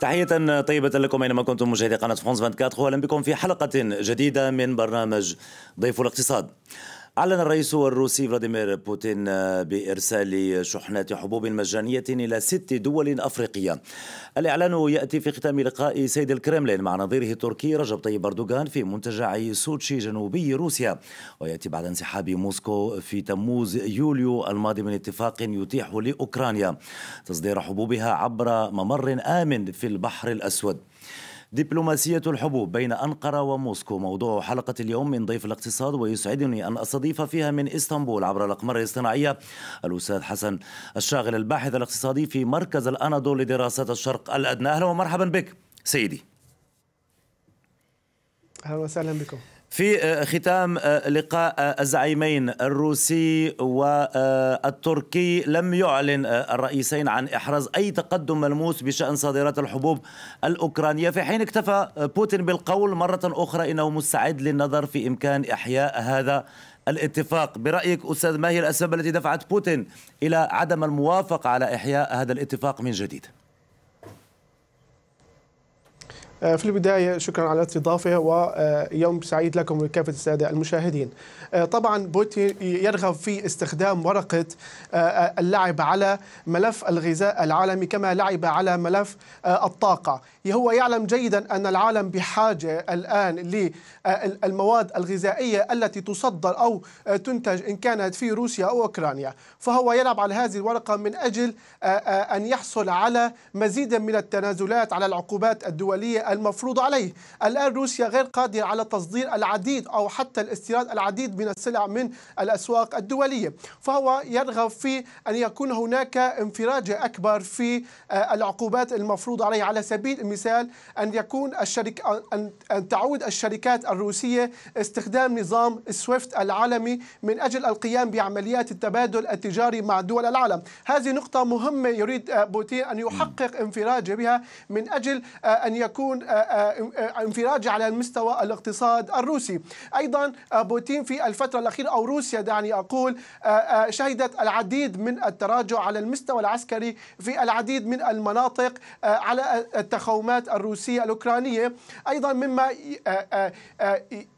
تحية طيبة لكم أينما كنتم مشاهدي قناة فرانس 24 وأهلا بكم في حلقة جديدة من برنامج ضيف الاقتصاد. أعلن الرئيس الروسي فلاديمير بوتين بإرسال شحنات حبوب مجانية إلى ست دول أفريقية. الإعلان يأتي في ختام لقاء سيد الكرملين مع نظيره التركي رجب طيب أردوغان في منتجع سوتشي جنوبي روسيا. ويأتي بعد انسحاب موسكو في تموز يوليو الماضي من اتفاق يتيح لأوكرانيا. تصدير حبوبها عبر ممر آمن في البحر الأسود. دبلوماسية الحبوب بين أنقرة وموسكو. موضوع حلقة اليوم من ضيف الاقتصاد ويسعدني أن أستضيف فيها من إسطنبول عبر الأقمار الاصطناعية الأستاذ حسن الشاغل الباحث الاقتصادي في مركز الأناضول لدراسات الشرق الأدنى. أهلا ومرحبا بك سيدي. أهلا وسهلا بكم. في آه، ختام آه، لقاء آه، الزعيمين الروسي والتركي لم يعلن الرئيسين عن إحراز أي تقدم ملموس بشأن صادرات الحبوب الأوكرانية. في حين اكتفى بوتين بالقول مرة أخرى إنه مستعد للنظر في إمكان إحياء هذا الاتفاق. برأيك أستاذ ما هي الأسباب التي دفعت بوتين إلى عدم الموافقة على إحياء هذا الاتفاق من جديد؟ في البداية شكرا على الاستضافة ويوم سعيد لكم ولكافة السادة المشاهدين. آه، طبعا بوتين يرغب في استخدام ورقة آه، اللعب على ملف الغذاء العالمي كما لعب على ملف الطاقة. هو يعلم جيدا أن العالم بحاجة الآن للمواد الغذائية التي تصدر أو تنتج إن كانت في روسيا أو أوكرانيا. فهو يلعب على هذه الورقة من أجل أن يحصل على مزيد من التنازلات على العقوبات الدولية المفروض عليه. الآن روسيا غير قادرة على تصدير العديد أو حتى الاستيراد العديد من السلع من الأسواق الدولية. فهو يرغب في أن يكون هناك انفراج أكبر في العقوبات المفروض عليه على سبيل المثال أن يكون الشرك أن تعود الشركات الروسية استخدام نظام سويفت العالمي من أجل القيام بعمليات التبادل التجاري مع دول العالم. هذه نقطة مهمة يريد بوتين أن يحقق انفراج بها من أجل أن يكون آه، آه، آه، انفراج على المستوى الاقتصاد الروسي. أيضا بوتين في الفترة الأخيرة أو روسيا دعني أقول شهدت العديد من التراجع على المستوى العسكري في العديد من المناطق على التخومات الروسية الأوكرانية أيضا مما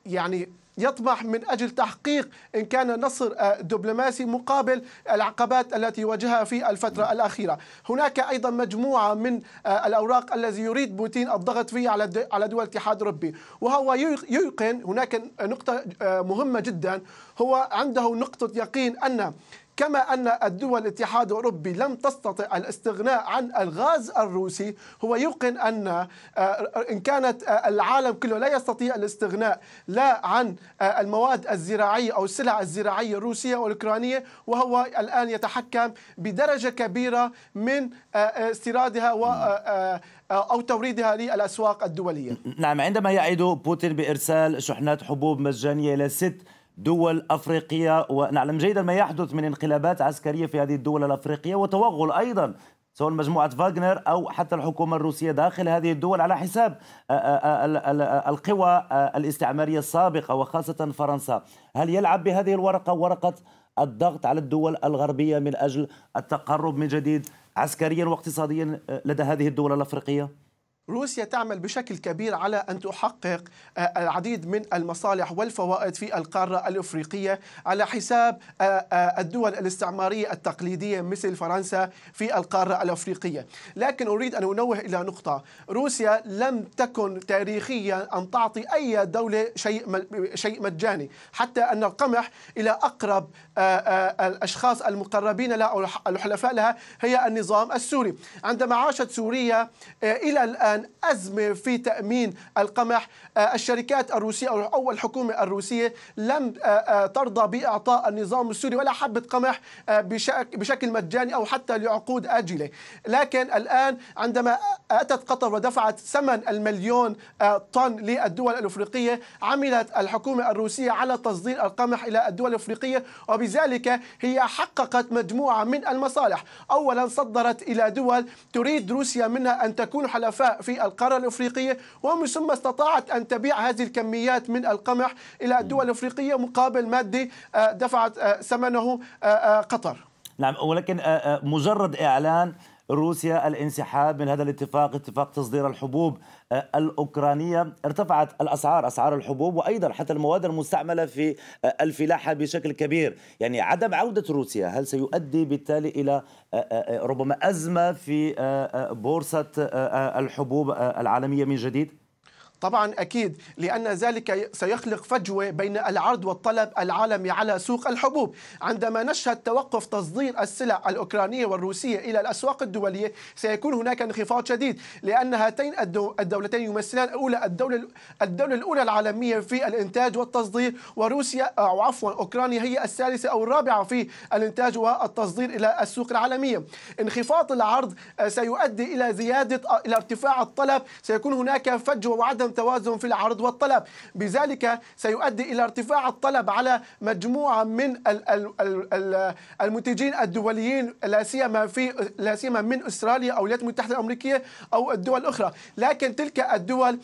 يعني يطمح من أجل تحقيق إن كان نصر آه، دبلوماسي مقابل العقبات التي واجهها في الفترة الأخيرة. هناك أيضا مجموعة من آه، الأوراق الذي يريد بوتين الضغط فيها على على دول الاتحاد الأوروبي وهو ييقن هناك نقطة آه، مهمة جدا هو عنده نقطة يقين أن كما أن الدول الاتحاد الأوروبي لم تستطع الاستغناء عن الغاز الروسي هو يوقن أن آه، إن كانت آه، العالم كله لا يستطيع الاستغناء لا عن آه، المواد الزراعية أو السلع الزراعية الروسية والأوكرانية وهو الآن يتحكم بدرجة كبيرة من استيرادها و أو توريدها للأسواق الدولية. نعم عندما يعد بوتين بإرسال شحنات حبوب مجانية إلى ست دول افريقيه ونعلم جيدا ما يحدث من انقلابات عسكرية في هذه الدول الأفريقية وتوغل أيضا سواء مجموعة فاغنر أو حتى الحكومة الروسية داخل هذه الدول على حساب القوى الاستعمارية السابقة وخاصة فرنسا هل يلعب بهذه الورقة ورقة الضغط على الدول الغربية من أجل التقرب من جديد عسكريا واقتصاديا لدى هذه الدول الأفريقية؟ روسيا تعمل بشكل كبير على أن تحقق آه، العديد من المصالح والفوائد في القارة الأفريقية على حساب آه، آه، الدول الاستعمارية التقليدية مثل فرنسا في القارة الأفريقية، لكن أريد أن أنوه إلى نقطة، روسيا لم تكن تاريخيا أن تعطي أي دولة شيء شيء مجاني، حتى أن القمح إلى أقرب الأشخاص المقربين لها أو الحلفاء لها هي النظام السوري، عندما عاشت سوريا إلى الان أزمة في تأمين القمح. آه، الشركات الروسية أو الحكومة الروسية لم آه، آه، ترضى بإعطاء النظام السوري ولا حبة قمح بشكل مجاني أو حتى لعقود آجلة. لكن الآن عندما أتت قطر ودفعت ثمن المليون طن للدول الأفريقية عملت الحكومة الروسية على تصدير القمح إلى الدول الأفريقية وبذلك هي حققت مجموعة من المصالح. أولا صدرت إلى دول تريد روسيا منها أن تكون حلفاء في القارة الأفريقية ومن ثم استطاعت أن تبيع هذه الكميات من القمح إلى الدول الأفريقية مقابل مادي آه، دفعت آه، ثمنه آه، قطر. نعم ولكن مجرد إعلان روسيا الانسحاب من هذا الاتفاق اتفاق تصدير الحبوب آه، الأوكرانية ارتفعت الأسعار أسعار الحبوب وأيضا حتى المواد المستعملة في آه، الفلاحة بشكل كبير يعني عدم عودة روسيا هل سيؤدي بالتالي إلى ربما أزمة في بورصة الحبوب العالمية من جديد؟ طبعا أكيد لأن ذلك سيخلق فجوة بين العرض والطلب العالمي على سوق الحبوب. عندما نشهد توقف تصدير السلع الأوكرانية والروسية إلى الأسواق الدولية سيكون هناك انخفاض شديد لأن هاتين الدولتين يمثلان اولى الدولة الدولة الأولى العالمية في الإنتاج والتصدير وروسيا أو عفوا أوكرانيا هي الثالثة أو الرابعة في الإنتاج والتصدير إلى السوق العالمية. انخفاض العرض سيؤدي إلى زيادة إلى ارتفاع الطلب سيكون هناك فجوة وعدم عدم توازن في العرض والطلب. بذلك سيؤدي إلى ارتفاع الطلب على مجموعة من المنتجين الدوليين لا سيما في لا سيما من أستراليا أو الولايات المتحدة الأمريكية أو الدول الأخرى. لكن تلك الدول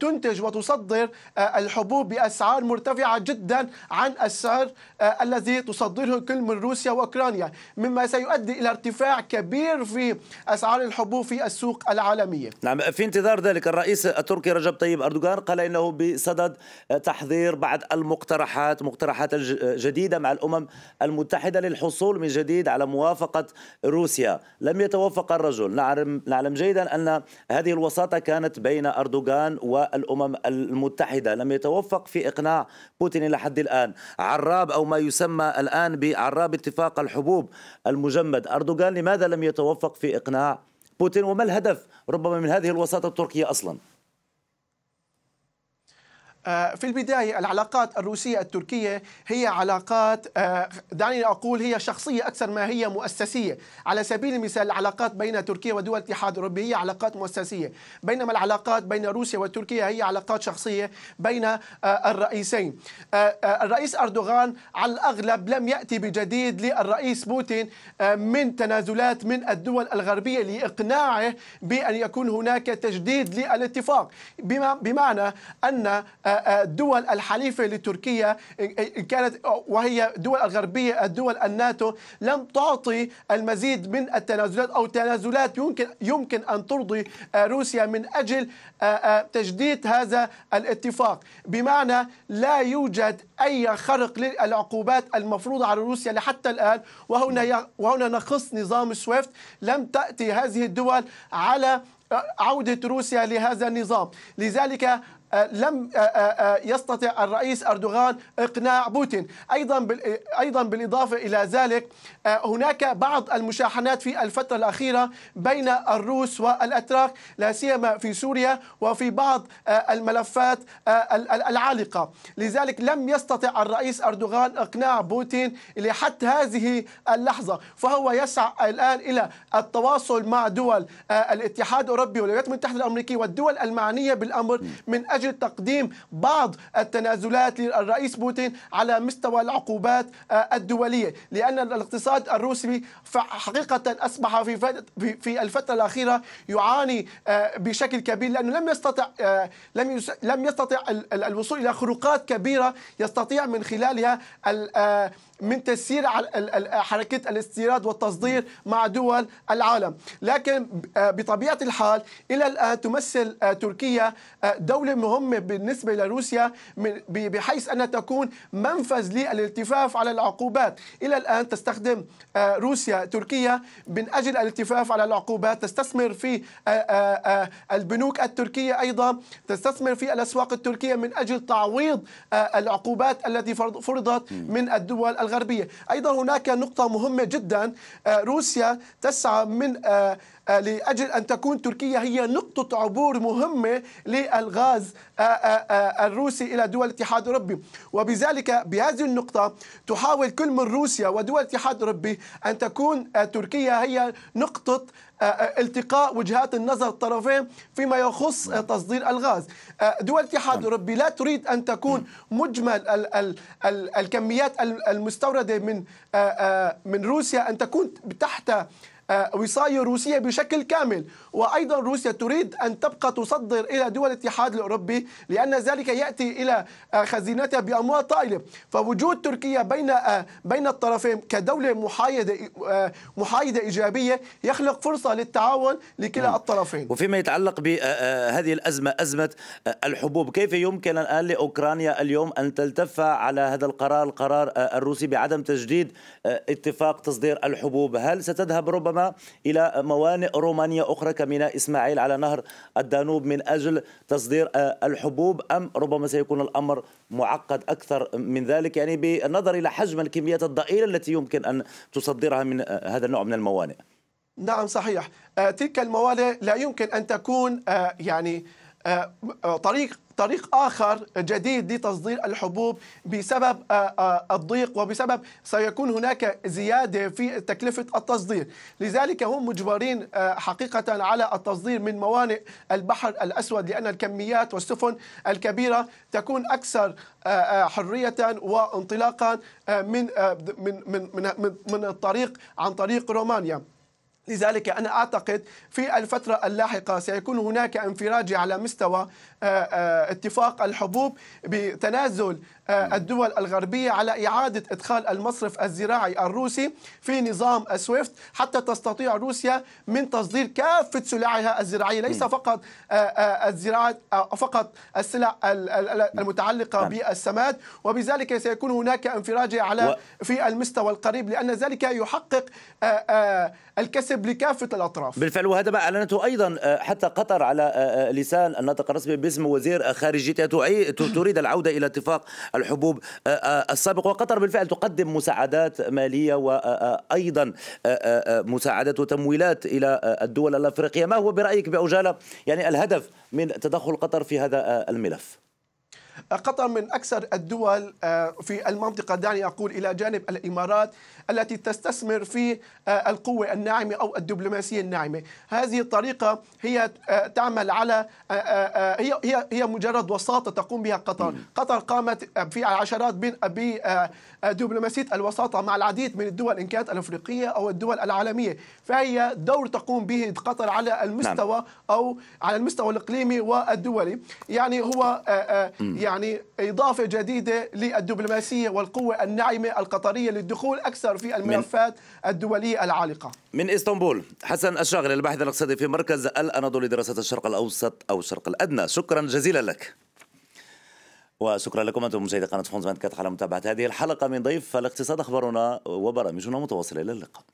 تنتج وتصدر آه، الحبوب بأسعار مرتفعة جدا عن السعر آه، الذي تصدره كل من روسيا وأوكرانيا. مما سيؤدي إلى ارتفاع كبير في أسعار الحبوب في السوق العالمية. نعم في انتظار ذلك الرئيس التركي رجب طيب طيب أردوغان قال إنه بصدد تحضير بعض المقترحات مقترحات جديدة مع الأمم المتحدة للحصول من جديد على موافقة روسيا. لم يتوافق الرجل. نعلم, نعلم جيدا أن هذه الوساطة كانت بين أردوغان والأمم المتحدة. لم يتوفق في إقناع بوتين إلى حد الآن. عراب أو ما يسمى الآن بعراب اتفاق الحبوب المجمد. أردوغان لماذا لم يتوفق في إقناع بوتين؟ وما الهدف ربما من هذه الوساطة التركية أصلاً؟ آه، في البداية العلاقات الروسية التركية هي علاقات آه، دعني أقول هي شخصية أكثر ما هي مؤسسية. على سبيل المثال العلاقات بين تركيا ودول الاتحاد الأوروبي هي علاقات مؤسسية. بينما العلاقات بين روسيا وتركيا هي علاقات شخصية بين آه، الرئيسين. الرئيس أردوغان على الأغلب لم يأتي بجديد للرئيس بوتين من تنازلات من الدول الغربية لإقناعه بأن يكون هناك تجديد للاتفاق. بمعنى أن الدول الحليفة لتركيا كانت وهي دول الغربية الدول الناتو لم تعطي المزيد من التنازلات أو تنازلات يمكن يمكن أن ترضي روسيا من أجل تجديد هذا الاتفاق. بمعنى لا يوجد أي خرق للعقوبات المفروضة على روسيا لحتى الآن. وهنا وهنا نخص نظام سويفت. لم تأتي هذه الدول على عودة روسيا لهذا النظام. لذلك لم آه، آه، آه، يستطع الرئيس أردوغان إقناع بوتين. أيضا أيضا بالإضافة إلى ذلك هناك بعض المشاحنات في الفترة الأخيرة بين الروس والأتراك لا سيما في سوريا وفي بعض الملفات العالقة. لذلك لم يستطع الرئيس أردوغان إقناع بوتين لحد هذه اللحظة. فهو يسعى الآن إلى التواصل مع دول الاتحاد الأوروبي والولايات المتحدة الأمريكية والدول المعنية بالأمر من أجل أجل تقديم بعض التنازلات للرئيس بوتين على مستوى العقوبات آه، الدولية لأن الاقتصاد الروسي حقيقة أصبح في في الفترة الأخيرة يعاني آه، بشكل كبير لأنه لم يستطع آه، لم لم يستطع الوصول إلى خروقات كبيرة يستطيع من خلالها من تسيير حركة الاستيراد والتصدير مع دول العالم. لكن بطبيعة الحال إلى الآن تمثل تركيا دولة مهمة بالنسبة لروسيا بحيث أنها تكون منفذ للالتفاف على العقوبات. إلى الآن تستخدم آه، روسيا تركيا من أجل الالتفاف على العقوبات. تستثمر في آه، آه، البنوك التركية أيضا. تستثمر في الأسواق التركية من أجل تعويض العقوبات التي فرضت من الدول الغربية. أيضا هناك نقطة مهمة جدا. روسيا تسعى من آه، لأجل أن تكون تركيا هي نقطة عبور مهمة للغاز آه، آه، الروسي إلى دول الاتحاد الأوروبي وبذلك بهذه النقطة تحاول كل من روسيا ودول الاتحاد الأوروبي أن تكون تركيا هي نقطة التقاء وجهات النظر الطرفين فيما يخص تصدير الغاز دول الاتحاد. الأوروبي لا تريد أن تكون مجمل الكميات المستوردة من من روسيا أن تكون تحت وصاية روسية بشكل كامل. وأيضا روسيا تريد أن تبقى تصدر إلى دول الاتحاد الأوروبي لأن ذلك يأتي إلى خزينتها بأموال طائلة. فوجود تركيا بين بين الطرفين كدولة محايدة محايدة إيجابية يخلق فرصة للتعاون لكلا نعم. الطرفين. وفيما يتعلق بهذه الأزمة أزمة الحبوب كيف يمكن الآن لأوكرانيا اليوم أن تلتف على هذا القرار القرار الروسي بعدم تجديد اتفاق تصدير الحبوب؟ هل ستذهب ربما إلى موانئ رومانيا أخرى كميناء إسماعيل على نهر الدانوب من أجل تصدير الحبوب. أم ربما سيكون الأمر معقد أكثر من ذلك؟ يعني بالنظر إلى حجم الكميات الضئيلة التي يمكن أن تصدرها من هذا النوع من الموانئ. نعم صحيح. آه، تلك الموانئ لا يمكن أن تكون آه، يعني آه، طريق طريق آخر جديد لتصدير الحبوب بسبب الضيق وبسبب سيكون هناك زيادة في تكلفة التصدير. لذلك هم مجبرين حقيقة على التصدير من موانئ البحر الأسود لأن الكميات والسفن الكبيرة تكون أكثر حرية وانطلاقا من من من من الطريق عن طريق رومانيا. لذلك أنا أعتقد في الفترة اللاحقة سيكون هناك انفراج على مستوى آه، آه، اتفاق الحبوب بتنازل الدول الغربية على إعادة إدخال المصرف الزراعي الروسي في نظام سويفت حتى تستطيع روسيا من تصدير كافة سلعها الزراعية ليس فقط الزراعة فقط السلع المتعلقة نعم. بالسماد وبذلك سيكون هناك انفراج على في المستوى القريب لأن ذلك يحقق الكسب لكافة الأطراف. بالفعل وهذا ما أعلنته أيضا حتى قطر على لسان الناطق الرسمي باسم وزير خارجيتها تريد العودة إلى اتفاق الحبوب آه، آه، السابق. وقطر بالفعل تقدم مساعدات مالية وأيضا آه، مساعدات وتمويلات إلى الدول الأفريقية. ما هو برأيك بعجالة يعني الهدف من تدخل قطر في هذا الملف. قطر من أكثر الدول آه، في المنطقة دعني أقول إلى جانب الإمارات التي تستثمر في آه، القوة الناعمة أو الدبلوماسية الناعمة. هذه الطريقة هي آه، تعمل على هي هي هي مجرد وساطة تقوم بها قطر. قطر قامت في عشرات بدبلوماسية الوساطة مع العديد من الدول إن كانت الأفريقية أو الدول العالمية. فهي دور تقوم به قطر على المستوى نعم. أو على المستوى الإقليمي والدولي. يعني هو يعني إضافة جديدة للدبلوماسية والقوة الناعمة القطرية للدخول أكثر في الملفات الدولية العالقة. من إسطنبول حسن الشاغل الباحث الاقتصادي في مركز الأناضول لدراسة الشرق الأوسط أو الشرق الأدنى. شكرا جزيلا لك. وشكرا لكم أنتم مشاهدي قناة فرانس 24 على متابعة هذه الحلقة من ضيف الاقتصاد أخبارنا وبرامجنا متواصلة إلى اللقاء.